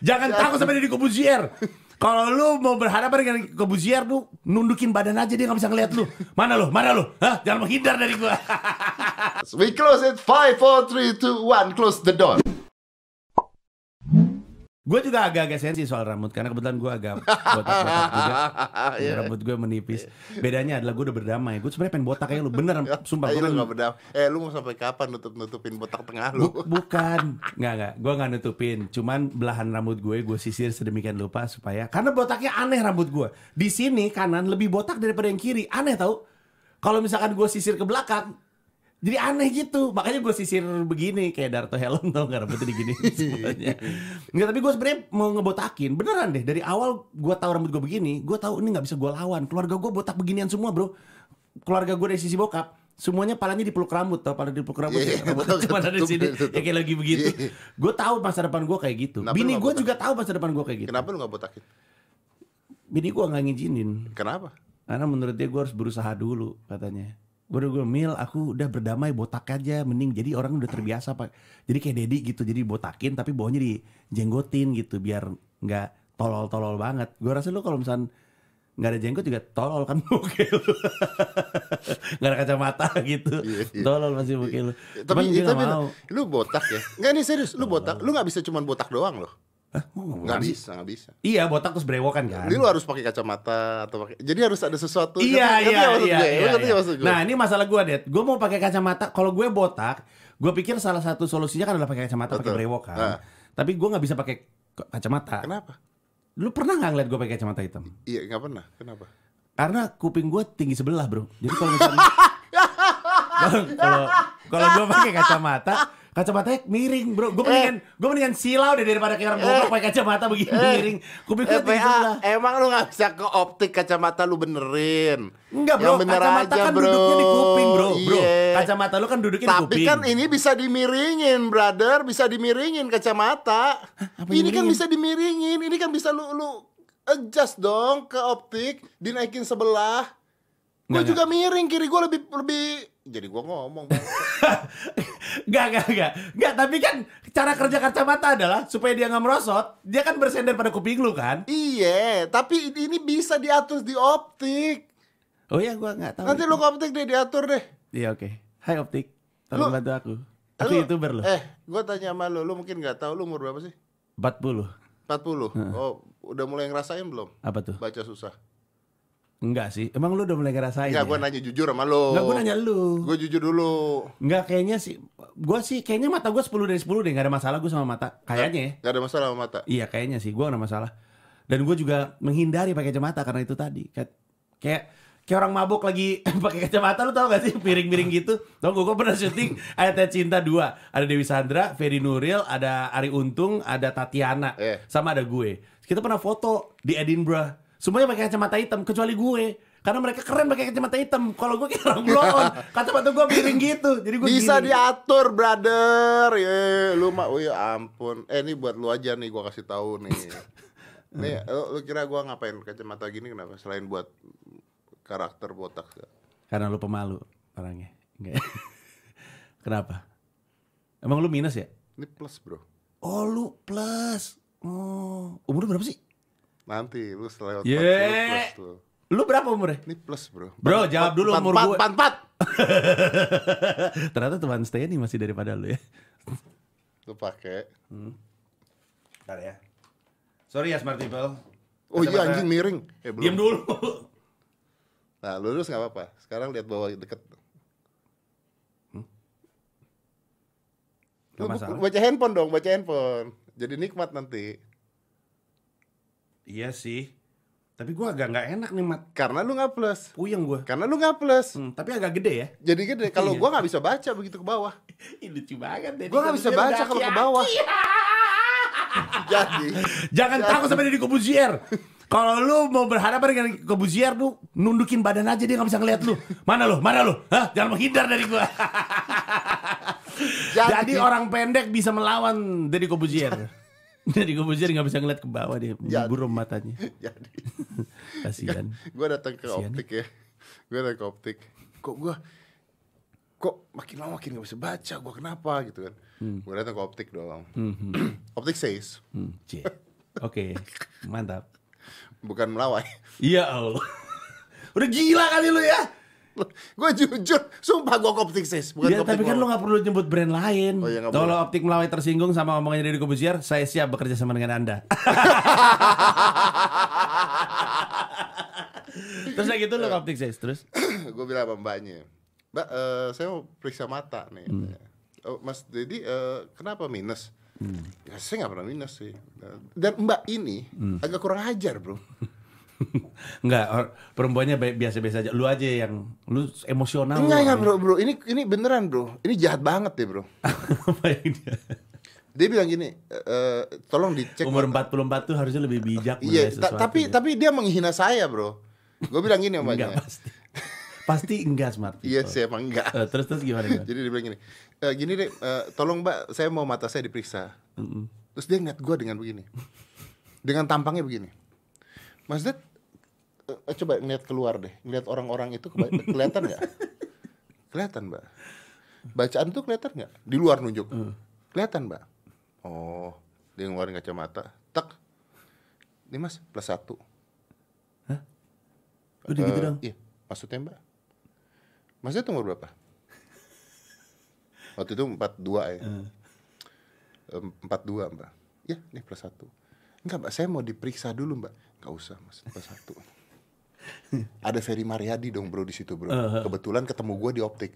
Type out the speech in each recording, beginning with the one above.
Jangan takut sama Deddy Kobuzier. Kalau lu mau berhadapan dengan Kobuzier lu nundukin badan aja dia nggak bisa ngeliat lu. Mana lu? Mana lu? Hah? Jangan menghindar dari gua. We close it 5 4 3 2 1 close the door. Gue juga agak-agak sensi soal rambut karena kebetulan gue agak botak-botak juga. Iya. Rambut gue menipis. Bedanya adalah gue udah berdamai. Gue sebenarnya pengen botak kayak lu bener. Sumpah Ayo gue lu kan- gak berdam. Eh lu mau sampai kapan nutup nutupin botak tengah lu? Bu- bukan, nggak nggak, gue nggak nutupin. Cuman belahan rambut gue gue sisir sedemikian lupa supaya karena botaknya aneh rambut gue. Di sini kanan lebih botak daripada yang kiri. Aneh tau. Kalau misalkan gue sisir ke belakang, jadi aneh gitu. Makanya gue sisir begini kayak Darto Helm tau nggak rambutnya digini semuanya. Nggak, tapi gue sebenarnya mau ngebotakin. Beneran deh. Dari awal gue tahu rambut gue begini, gue tahu ini nggak bisa gue lawan. Keluarga gue botak beginian semua bro. Keluarga gue dari sisi bokap. Semuanya palanya dipeluk rambut tau, pala dipeluk rambut Iya, ya, rambutnya betul, cuma ada di sini, ya kayak lagi begitu. Iya. Gue tahu masa depan gue kayak gitu. Kenapa Bini nggak gue juga tahu masa depan gue kayak gitu. Kenapa lu gak botakin? Bini gue nggak ngizinin, Kenapa? karena menurut dia gue harus berusaha dulu katanya. Gue udah gue mil, aku udah berdamai botak aja, mending jadi orang udah terbiasa pak. Jadi kayak Dedi gitu, jadi botakin tapi bawahnya dijenggotin gitu, biar nggak tolol-tolol banget. Gue rasa lu kalau misalnya nggak ada jenggot juga tolol kan lu. nggak ada kacamata gitu, Iya, iya. tolol masih muka lu. Tapi Cuman nggak tapi mau. lu botak ya? Enggak nih serius, lu botak. Lu gak bisa cuman botak doang loh. Hah, mau nggak bisa, gak bisa. Iya botak terus berewokan kan. Jadi lu harus pakai kacamata atau pakai. Jadi harus ada sesuatu. Iya Ngerti- iya nggak iya. gue? Iya, iya. nggak maksud gue? Nah ini masalah gue det. Gue mau pakai kacamata. Kalau gue botak, gue pikir salah satu solusinya kan adalah pakai kacamata, pakai Betul. brewok kan. Nah. Tapi gue nggak bisa pakai kacamata. Kenapa? Lu pernah nggak ngeliat gue pakai kacamata hitam? Iya, nggak pernah. Kenapa? Karena kuping gue tinggi sebelah bro. Jadi kalau misalnya kalau kalau gue pakai kacamata, kacamatanya miring bro. Gue mendingan gue mendingan silau deh daripada kayak orang goblok pakai kacamata begini miring. Kuping gue tinggi sebelah. FPA, emang lu gak bisa ke optik kacamata lu benerin Enggak bro, Yang bener kacamata aja, kan bro. duduknya di kuping bro, bro. Iya. Kacamata lu kan duduknya di Tapi kuping. kan ini bisa dimiringin, brother. Bisa dimiringin kacamata. apa ini kan bisa dimiringin. Ini kan bisa lu lu adjust dong ke optik, dinaikin sebelah. Gue Nggak, juga miring, kiri gue lebih lebih. Jadi gue ngomong. Bang. Gak, gak, gak. Gak, tapi kan cara kerja kacamata adalah supaya dia nggak merosot, dia kan bersender pada kuping lu kan. iya, tapi ini bisa diatur di optik. Oh iya, gua nggak tahu. Nanti lu ke optik deh diatur deh. Iya oke. Hai Optik, tolong Lu- bantu aku. Aku Lu- youtuber loh. Eh, gue tanya sama lu, lu mungkin nggak tahu lu umur berapa sih? 40. 40. Oh, udah mulai ngerasain belum? Apa tuh? Baca susah. Enggak sih. Emang lu udah mulai ngerasain Enggak, ya? gue nanya jujur sama lu. Enggak, gua nanya lu. Gue jujur dulu. Enggak, kayaknya sih. Gua sih kayaknya mata gua 10 dari 10 deh. Gak ada masalah gua sama mata. Kayaknya ya. Gak ada masalah sama mata. Iya kayaknya sih, gua gak ada masalah. Dan gue juga menghindari pakai kacamata karena itu tadi. Kayak kayak, kayak orang mabuk lagi pakai kacamata lu tau gak sih piring-piring gitu. Tau gue, gue pernah syuting Ayat Cinta 2 Ada Dewi Sandra, Ferry Nuril, ada Ari Untung, ada Tatiana, Eh. sama ada gue. Kita pernah foto di Edinburgh. Semuanya pakai kacamata hitam kecuali gue. Karena mereka keren pakai kacamata hitam. Kalau gue kayak orang blow on. Kacamata gue miring gitu. Jadi gue Bisa gini. diatur, brother. Ye, lu mah, oh ya ampun. Eh, ini buat lu aja nih, gua kasih tahu nih. nih, lu, lu kira gua ngapain kacamata gini kenapa? Selain buat karakter botak. Karena lu pemalu orangnya. Enggak. Kenapa? Emang lu minus ya? Ini plus, bro. Oh lu plus. Oh, umur lu berapa sih? Nanti lu setelah 40 Ye. plus tuh. Lu berapa umurnya? Ini plus, bro. Bro, Empat- jawab dulu empat- umur empat- gue. empat- empat. Ternyata teman stay nih masih daripada lu ya. Lu pakai. Bentar ya. Sorry ya smart people. Oh iya anjing miring. Eh, belum. Diam dulu. Nah, lurus nggak apa-apa. Sekarang lihat bawah deket. Gak Lu baca handphone dong, baca handphone. Jadi nikmat nanti. Iya sih. Tapi gua agak nggak enak nih mat. Karena lu nggak plus. Puyeng gua. Karena lu nggak plus. Hmm, tapi agak gede ya. Jadi gede. Kalau Iya. gua nggak bisa baca begitu ke bawah. Ih, lucu banget deh. Gua nggak bisa baca kalau ke bawah. Jadi. Jangan Jadi. takut sama Deddy Kobuzier. Kalau lu mau berhadapan dengan Kobuzier lu nundukin badan aja dia nggak bisa ngeliat lu. Mana lu? Mana lu? Hah? Jangan menghindar dari gua. Jadi, orang pendek bisa melawan Deddy Kobuzier. Deddy Kobuzier nggak bisa ngeliat ke bawah dia, Jadi. buram matanya. Jadi. Kasihan. Gue datang ke Kasihan optik ya. Gue datang ke optik. Kok gue kok makin lama makin gak bisa baca. Gue kenapa gitu kan? Gue datang ke optik dong. Hmm, optik says, Hmm. Oke, mantap. bukan melawai. Iya Allah. Udah gila kali lu ya. Gue jujur, sumpah gue optik says, bukan Ya, tapi kan melawai. gak perlu nyebut brand lain. Oh, iya, nggak Kalau optik melawai tersinggung sama omongannya dari Kobuzier, saya siap bekerja sama dengan Anda. terus gitu lu ke optik says terus. gue bilang sama mbaknya, Mbak, eh, saya mau periksa mata nih. Hmm. Oh, Mas Dedi, eh, kenapa minus? Hmm. Ya, saya nggak pernah minus sih. Dan mbak ini Hmm. agak kurang ajar bro. Enggak, perempuannya biasa-biasa aja. Lu aja yang lu emosional. Enggak, enggak bro, bro. Ini ini beneran bro. Ini jahat banget deh bro. Dia? Bilang gini, eh, eh, tolong dicek. Umur mata- 44 tuh harusnya lebih bijak Iya, ta- tapi ya. tapi dia menghina saya bro. Gue bilang gini sama enggak dia. pasti. pasti enggak smart. Iya people. sih emang enggak. Eh, terus terus gimana? gimana? Jadi dia bilang gini, "Eh, gini deh, eh, tolong mbak, saya mau mata saya diperiksa. Terus dia ngeliat gue dengan begini, dengan tampangnya begini. Mas Ded, eh, coba ngeliat keluar deh, ngeliat orang-orang itu kelihatan nggak? kelihatan mbak. Bacaan tuh kelihatan nggak? Di luar nunjuk, kelihatan mbak. Oh, dia ngeluarin kacamata, tak. Ini mas plus satu. Udah gitu Eh, dong. Iya, maksudnya mbak. Ded umur berapa? Waktu itu 42 ya. Em, 42 mbak. Ya, nih plus satu. Enggak mbak, saya mau diperiksa dulu mbak. Enggak usah mas, plus satu. Ada Ferry Mariadi dong bro di situ bro. Kebetulan ketemu gue di optik.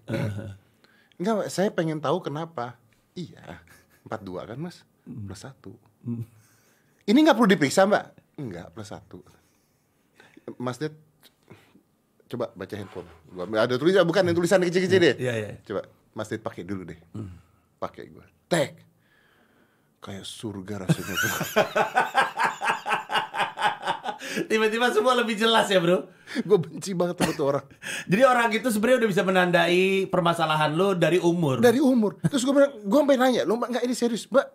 Enggak mbak, saya pengen tahu kenapa. Iya, 42 kan mas, plus satu. Ini nggak perlu diperiksa mbak? Enggak, plus satu. Mas Ded, coba baca handphone. Gua ada tulisan, bukan yang tulisan kecil-kecil deh. Iya, iya. Coba Mas Ded pakai dulu deh. Pakai gue. Tek. Kayak surga rasanya. Tiba-tiba semua lebih jelas ya, Bro. gue benci banget sama tuh orang. Jadi orang itu sebenarnya udah bisa menandai permasalahan lu dari umur. Dari umur. Terus gue bilang, gue sampai nanya, lo mbak nggak ini serius, mbak,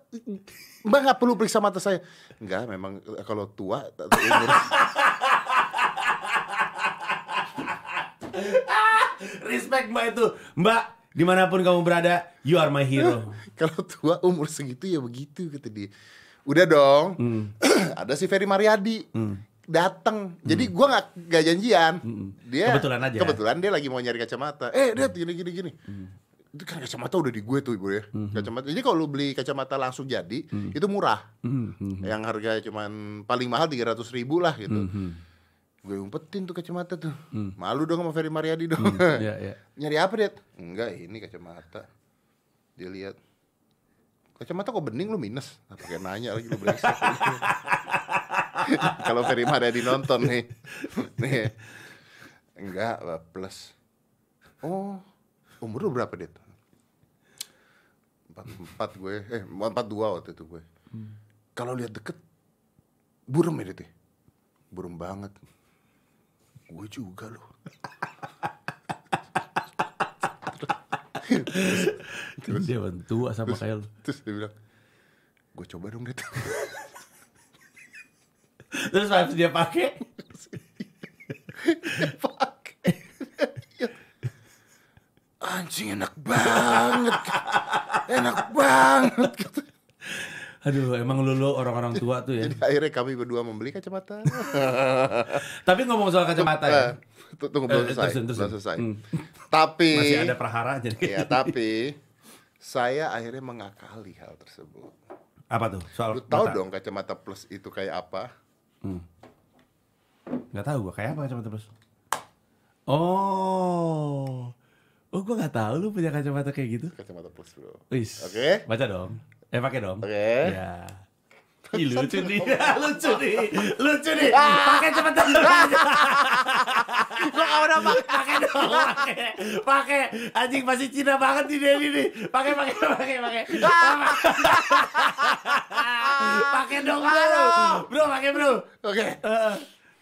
mbak nggak perlu periksa mata saya. Enggak, memang eh, kalau tua atau umur. Respect Mbak itu. Mbak, di mana pun kamu berada, you are my hero. kalau tua umur segitu ya begitu kata dia. Udah dong. Ada si Ferry Mariadi. Datang. Jadi gua nggak nggak janjian. Dia Kebetulan aja. Kebetulan dia lagi mau nyari kacamata. Eh, lihat gini gini gini. Itu kan kacamata udah di gue tuh ibu ya. Kacamata. Jadi kalau lu beli kacamata langsung jadi, itu murah. Yang harga cuman paling mahal 300 ribu lah gitu. Gue umpetin tuh kacamata tuh. Malu dong sama Ferry Mariadi dong. Iya, iya. Nyari apa, Det? Enggak, ini kacamata. Dia lihat. Kacamata kok bening lu minus? Nah, pakai nanya lagi lu brengsek. Kalau Ferry Mariadi nonton nih. nih. Enggak, plus. Oh, umur lu berapa, Det? Empat, empat gue, eh empat dua waktu itu gue. Kalau lihat deket, burem ya, Det? ya? Burem banget. Gue juga loh. Dia tua sama kayak lu. Terus dia bilang, gue coba dong Det. Terus pas dia pakai, Pakai. Anjing enak banget. Enak banget. aduh emang lu lu orang-orang tua tuh ya. Jadi akhirnya kami berdua membeli kacamata. Tapi ngomong soal kacamata ya. Eh, tu- Tunggu belum Eh, selesai. terusin, terusin. Belum selesai. Hmm. Tapi Masih ada prahara jadi. ya tapi saya akhirnya mengakali hal tersebut. Apa tuh? Soal Lu tahu mata? dong kacamata plus itu kayak apa? Nggak tahu gua kayak apa kacamata plus. Oh. Oh, gua nggak tahu lu punya kacamata kayak gitu. Kacamata plus, Bro. Wis. Oke. Baca dong. Eh pakai dong. Oke. Ya. Ih, lucu nih, lucu nih, lucu nih. Pakai cepetan. Gua nggak udah pakai, pakai dong, pakai, pakai. Anjing masih Cina banget nih Denny nih. Pakai, pakai, pakai, pakai. Pakai dong bro, bro, pakai bro. Oke. Eh,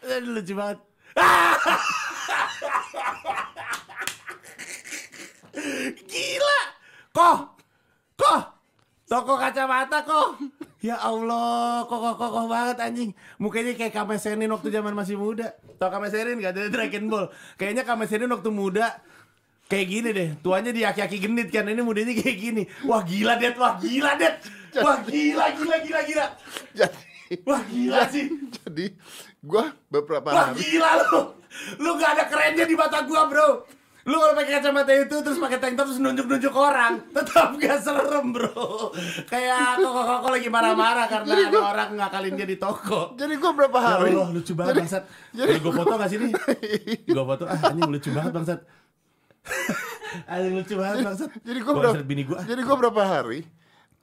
eh, lucu banget. Gila. Koh. Koh. Toko kacamata kok. Ya Allah, kokoh-kokoh banget anjing. Mukanya kayak Kamesenin waktu zaman masih muda. Tau Kamesenin gak ada Dragon Ball. Kayaknya Kamesenin waktu muda kayak gini deh. Tuanya di aki-aki genit kan. Ini mudanya kayak gini. Wah gila det, wah gila det. Wah gila, gila, gila, gila. Jadi Wah gila sih. jadi gua beberapa Wah hari gila lu. Lu gak ada kerennya di mata gua bro. Lu kalau pakai kacamata itu terus pakai tank top terus nunjuk-nunjuk orang, tetap gak serem bro. Kayak kok lagi marah-marah karena ada orang ngakalin dia di toko. jadi gua berapa Ya hari Allah lucu banget Jadi- bangsat. jadi Jadi gue foto gak sih nih? Gue foto ah anjing lucu banget bangsat. anjing lucu banget bangsat. jadi gua Bangsat berapa bini gue. jadi gua berapa hari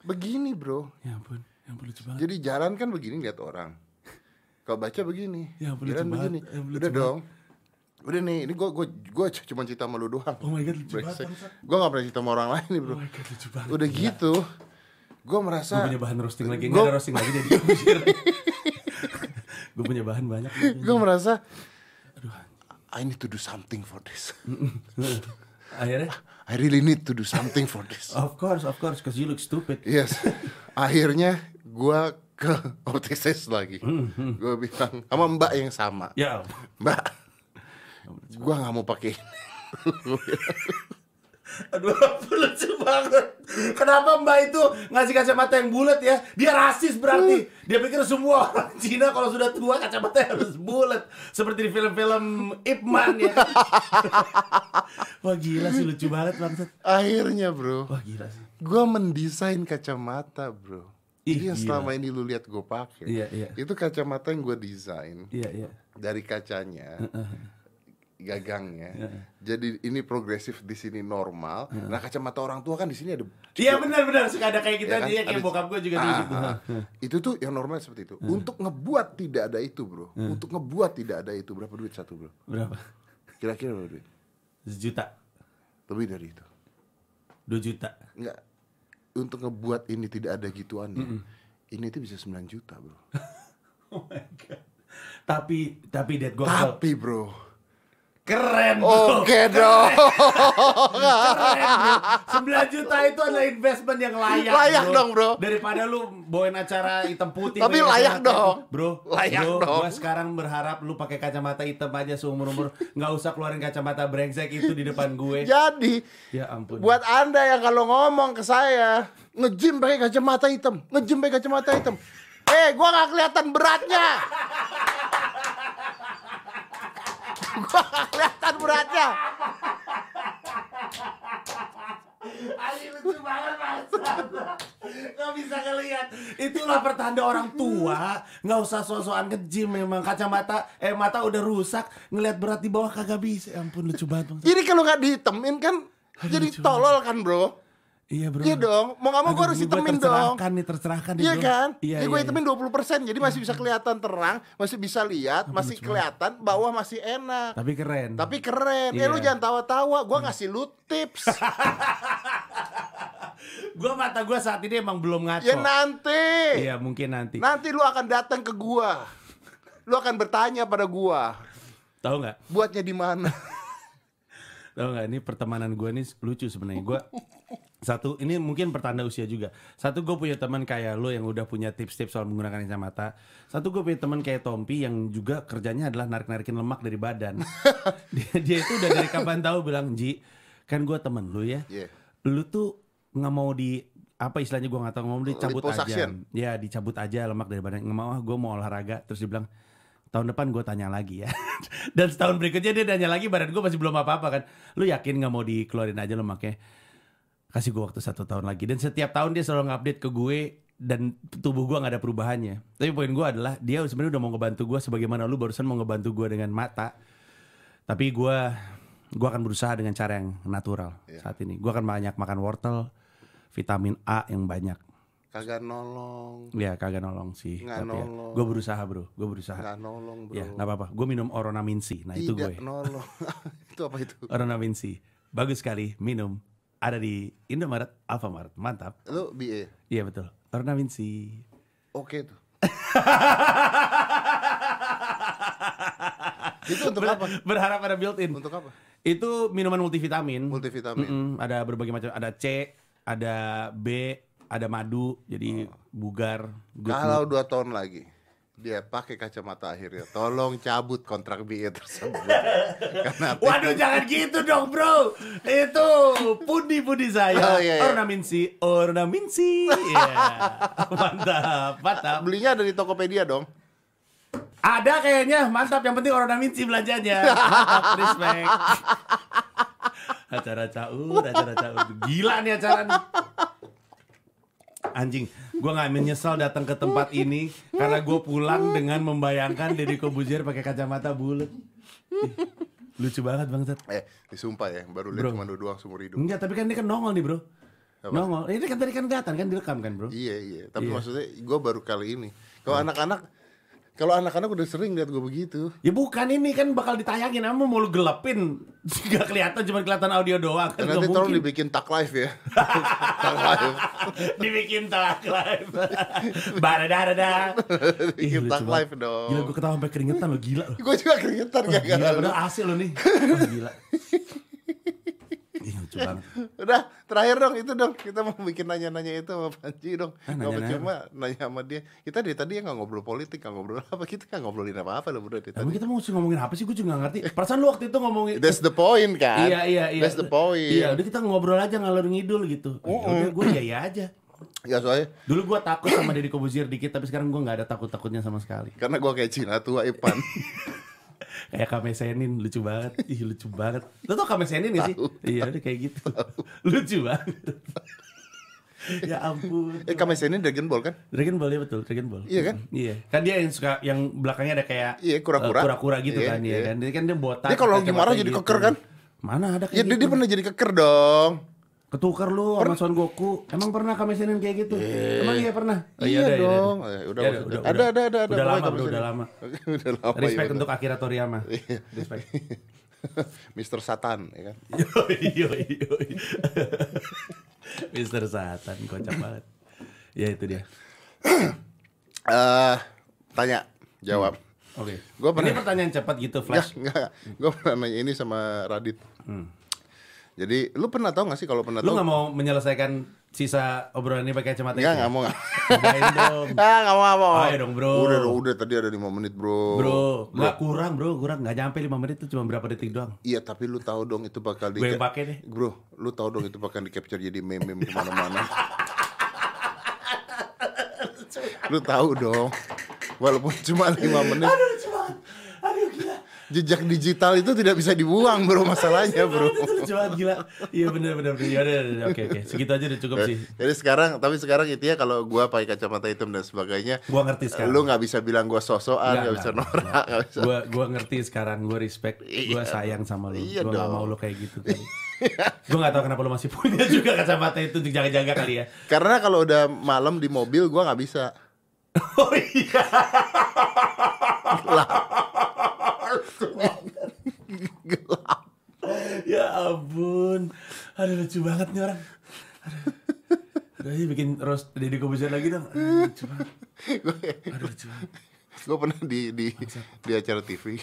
begini bro. Ya ampun, ya ampun lucu banget. jadi jalan kan begini lihat orang. Kalau baca begini Ya ampun, jalan lucu begini. banget. Ya ampun, udah dong. udah nih ini gua gua gua cuma cerita sama lu doang. Oh my god lucu banget gua gak pernah cerita sama orang lain nih bro. Oh my god lucu banget. udah gitu gua merasa Gue punya bahan roasting lagi, Gua- ada roasting lagi jadi Gue punya bahan banyak. gue merasa I need to do something for this Akhirnya, I really need to do something for this. Of course, of course, cause you look stupid. yes. Akhirnya gua ke optisis lagi. Hmm, gue bilang sama mbak yang sama. Ya, mbak gua nggak mau pakai aduh lucu banget. Kenapa Mbak itu ngasih kacamata yang bulat ya? Dia rasis berarti. Dia pikir semua orang Cina kalau sudah tua kacamata harus bulat, seperti di film-film Ip Man ya. Wah gila sih lucu banget bangsat. akhirnya bro Wah gila sih. gua mendesain kacamata bro Ih, Jadi yang gila. selama ini lu lihat gue pakai Iya, iya. itu kacamata yang gue desain Iya iya. dari kacanya gagangnya jadi ini progresif di sini normal nah kacamata orang tua kan di sini ada Iya benar-benar suka ada kayak gitu Ya kan? dia kayak Ada- bokap gue juga Ah, dulu gitu. ah, ah. itu tuh yang normal seperti itu untuk ngebuat tidak ada itu bro untuk ngebuat tidak ada itu berapa duit satu bro Berapa? kira-kira berapa duit Sejuta. lebih dari itu Dua juta. Enggak. Untuk ngebuat ini tidak ada gituannya. Ini tuh bisa 9 juta, Bro. Oh my god. Tapi tapi gue kesel. Tapi, Bro. Keren bro. Oke dong. Keren bro. 9 juta itu adalah investment yang layak Layak dong, bro. Daripada lu bawain acara hitam putih Tapi layak dong. itu. Bro Layak bro, dong. Gua sekarang berharap lu pakai kacamata hitam aja seumur-umur nggak usah keluarin kacamata brengsek itu di depan gue Jadi, Ya ampun buat Anda yang kalau ngomong ke saya, nge-gym pakai kacamata hitam, nge-gym pakai kacamata hitam. Eh, gua nggak kelihatan beratnya. Gua kelihatan beratnya. Ali lucu banget bangsat. Gak bisa ngeliat Itulah pertanda orang tua Gak usah so-soan nge-gym memang Kacamata Eh mata udah rusak Ngeliat berat di bawah kagak bisa Ya ampun lucu banget. Jadi kalau nggak dihitemin kan jadi lucu tolol kan, Bro? Iya bro Iya dong. Mau nggak mau gua harus hitemin dong. tercerahkan nih tercerahkan nih Iya bro. kan? Iya iya, gue iya. hitemin 20% Jadi masih bisa kelihatan terang Masih bisa lihat Masih kelihatan Bawah masih enak Tapi keren Tapi keren Eh Iya. lu jangan tawa-tawa Gue ngasih lu tips Gua mata gua saat ini emang belum ngaco Ya nanti Iya mungkin nanti Nanti lu akan datang ke gua Lu akan bertanya pada gua Tahu nggak? Buatnya di mana? Tahu nggak ini pertemanan gue nih lucu sebenarnya. Gue satu ini mungkin pertanda usia juga. Satu gue punya teman kayak lo yang udah punya tips-tips soal menggunakan kacamata. Satu gue punya teman kayak Tompi yang juga kerjanya adalah narik-narikin lemak dari badan. dia, dia itu udah dari kapan tahu bilang Ji, kan gue temen lu ya. Iya. Lu tuh nggak mau di apa istilahnya gue nggak tahu ngomong dicabut aja. Ya dicabut aja lemak dari badan. Nggak mau ah gue mau olahraga. Terus dia bilang tahun depan gue tanya lagi ya. Dan setahun berikutnya dia tanya lagi badan gue masih belum apa-apa kan. Lu yakin nggak mau dikeluarin aja lemaknya? Kasih gue waktu satu tahun lagi. Dan setiap tahun dia selalu ngupdate ke gue dan tubuh gue nggak ada perubahannya. Tapi poin gue adalah dia sebenarnya udah mau ngebantu gue sebagaimana lu barusan mau ngebantu gue dengan mata. Tapi gue gue akan berusaha dengan cara yang natural saat ini. Gue akan banyak makan wortel, vitamin A yang banyak. Kagak nolong Ya kagak nolong sih. Nggak tapi ya, nolong. gue berusaha bro, gue berusaha. Nggak nolong bro Ya nggak apa-apa. Gue minum Oronamin C. Nah itu Tidak gue. nolong Itu apa itu? Oronamin C. Bagus sekali minum. Ada di Indomaret, Alfamart. Mantap. Lu BA Iya betul. Oronamin C. Oke tuh Itu untuk apa? Berharap ada built-in. Untuk apa? Itu minuman multivitamin. Multivitamin Mm-mm, ada berbagai macam. Ada C, ada B, ada madu. Jadi bugar. good Kalau dua tahun lagi dia pakai kacamata akhirnya. Tolong cabut kontrak BE tersebut. Karena Waduh jangan gitu dong bro. Itu pundi-pundi saya. Oh, iya, iya. Ornaminsi Ornaminsi Iya. Mantap Mantap. Belinya ada di Tokopedia dong. Ada kayaknya. Mantap Yang penting ornaminsi belanjanya. Mantap Respect. Acara caur Acara caur Gila nih acara nih. Anjing, gue nggak menyesal datang ke tempat ini karena gue pulang dengan membayangkan Deddy Kobuzier pakai kacamata bulat. Lucu banget bangsat. Eh, disumpah ya, baru lihat cuma dua doang seumur hidup. Enggak, tapi kan ini kan nongol nih bro. Apa? Nongol. Ini kan tadi kan kelihatan kan direkam kan bro. Iya iya, tapi Iya. maksudnya gue baru kali ini. Kalau anak-anak, kalau anak-anak udah sering lihat gue begitu. Ya bukan ini kan bakal ditayangin, kamu mau lu gelapin, nggak kelihatan cuma kelihatan audio doang kan nanti tolong dibikin tak live ya. tak live. dibikin tak live. Barada Bikin tak live dong. Gila gue ketawa sampai keringetan lo gila lo. Gue juga keringetan gak gila udah AC lo nih. Wah, gila. Lucu banget. Udah, terakhir dong itu dong. Kita mau bikin nanya-nanya itu sama Panji dong. Ah, Nggak nanya-nanya cuma nanya sama dia. Kita dari tadi ya nggak ngobrol politik, nggak ngobrol apa. Kita nggak ngobrolin apa-apa loh bro dari Emang kita mau ngomongin apa sih? Gue juga gak ngerti. Perasaan lu waktu itu ngomongin That's the point kan. Iya iya iya. That's the point. Iya, udah kita ngobrol aja ngalor ngidul gitu. Ya udah gue iya iya aja. Ya soalnya Dulu gue takut sama Deddy Kobuzier dikit, tapi sekarang gue nggak ada takut-takutnya sama sekali. karena gue kayak Cina tua Ipan. Kayak Kamesenin lucu banget. Ih lucu banget. Lo tau Kamesenin gak sih? Iya udah kayak gitu. lucu banget. ya ampun. eh Kames ini Dragon Ball kan? Dragon Ball ya betul, Dragon Ball. Iya kan? Iya. Kan dia yang suka yang belakangnya ada kayak Iya, kura-kura. eh, kura-kura gitu Iya, kan ya iya. kan. Dia kan dia botak. Dia kalau lagi marah jadi gitu. keker kan? Mana ada Ya kayak dia, gitu. dia pernah jadi keker dong. Ketukar lu sama Son Goku. Emang pernah Kamesenin kayak gitu? Emang iya pernah? Oh, Iya udah, dong. udah. Eh, udah, Ya maksudnya. udah, Ada, ada, ada, ada. Udah lama bro, Kamesenin. udah lama. udah lama. Respect iya, untuk. Akira Toriyama. Iya. Respect. Mr. Satan ya kan. Yoi, yoi, yoi. Mister Satan, kocak banget. Ya itu dia. Eh, tanya, jawab. Oke. Gua Ini pernah- pertanyaan cepat gitu, Enggak, flash. enggak. Gue pernah nanya ini sama Radit. Jadi, lu pernah tahu gak sih kalau pernah Lu tahu? nggak mau menyelesaikan sisa obrolan ini pakai kacamata Enggak, enggak mau. Cobain dong. Ah, enggak mau, enggak mau. Ayo dong, bro. Udah, udah, udah, tadi ada 5 menit, bro. Bro, nggak kurang bro, kurang nggak nyampe 5 menit itu cuma berapa detik doang. Iya, tapi lu tahu dong itu bakal di Gue yang pakai deh. Bro, lu tahu dong itu bakal di capture jadi meme-meme ke mana-mana. lu tahu dong. Walaupun cuma 5 menit. Aduh. Jejak digital itu tidak bisa dibuang, bro. Masalahnya, bro. Itu lucu banget gila. Iya benar benar benar. Ya udah, oke oke. Segitu aja udah cukup sih. Jadi sekarang, tapi sekarang itu ya kalau gua pakai kacamata hitam dan sebagainya, Gua ngerti sekarang. lu nggak bisa bilang gua sosokan, Nggak, nggak bisa norak, nggak bisa. Gua gua ngerti sekarang, gua respect, gua sayang sama lu. Iya gua gak mau lu kayak gitu kali. gua gak tahu kenapa lu masih punya juga kacamata itu jaga-jaga kali ya. Karena kalau udah malam di mobil gua nggak bisa. Oh iya. Gelap. Ya ampun. Aduh lucu banget nih orang. Aduh. Ini bikin roast Deddy Kobuzier lagi dong. Aduh, lucu banget. Aduh lucu banget. gue pernah di di di acara TV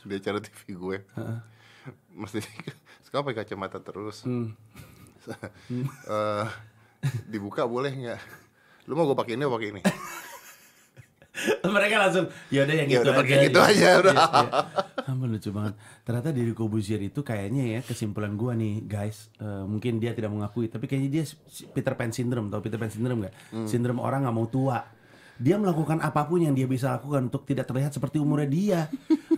di acara TV gue mesti sekarang pakai kacamata terus Hmm. Eh, dibuka boleh nggak lu mau gue pakai ini atau pakai ini Mereka langsung ya udah yang Ya itu udah, aja. gitu aja, udah. Iya. Ampun lucu banget. Ternyata Deddy Kobuzier itu kayaknya ya kesimpulan gua nih guys, eh, mungkin dia tidak mengakui tapi kayaknya dia Peter Pan syndrome. Tahu Peter Pan syndrome nggak? Hmm. Sindrom orang nggak mau tua. Dia melakukan apa pun yang dia bisa lakukan untuk tidak terlihat seperti umurnya dia.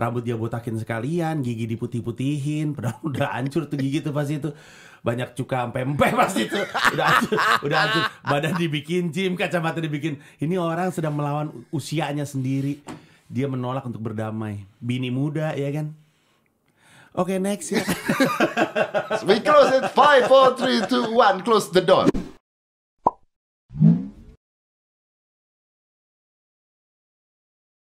Rambut dia botakin sekalian, gigi diputih-putihin, padahal udah hancur tuh gigi tuh pasti itu. Banyak cuka sampai empeh pasti itu. Udah hancur, udah hancur. Badan dibikin gym, kacamata dibikin. Ini orang sedang melawan usianya sendiri. Dia menolak untuk berdamai. Bini muda ya kan? Oke next ya. we close it 5 4 3 2 1 close the door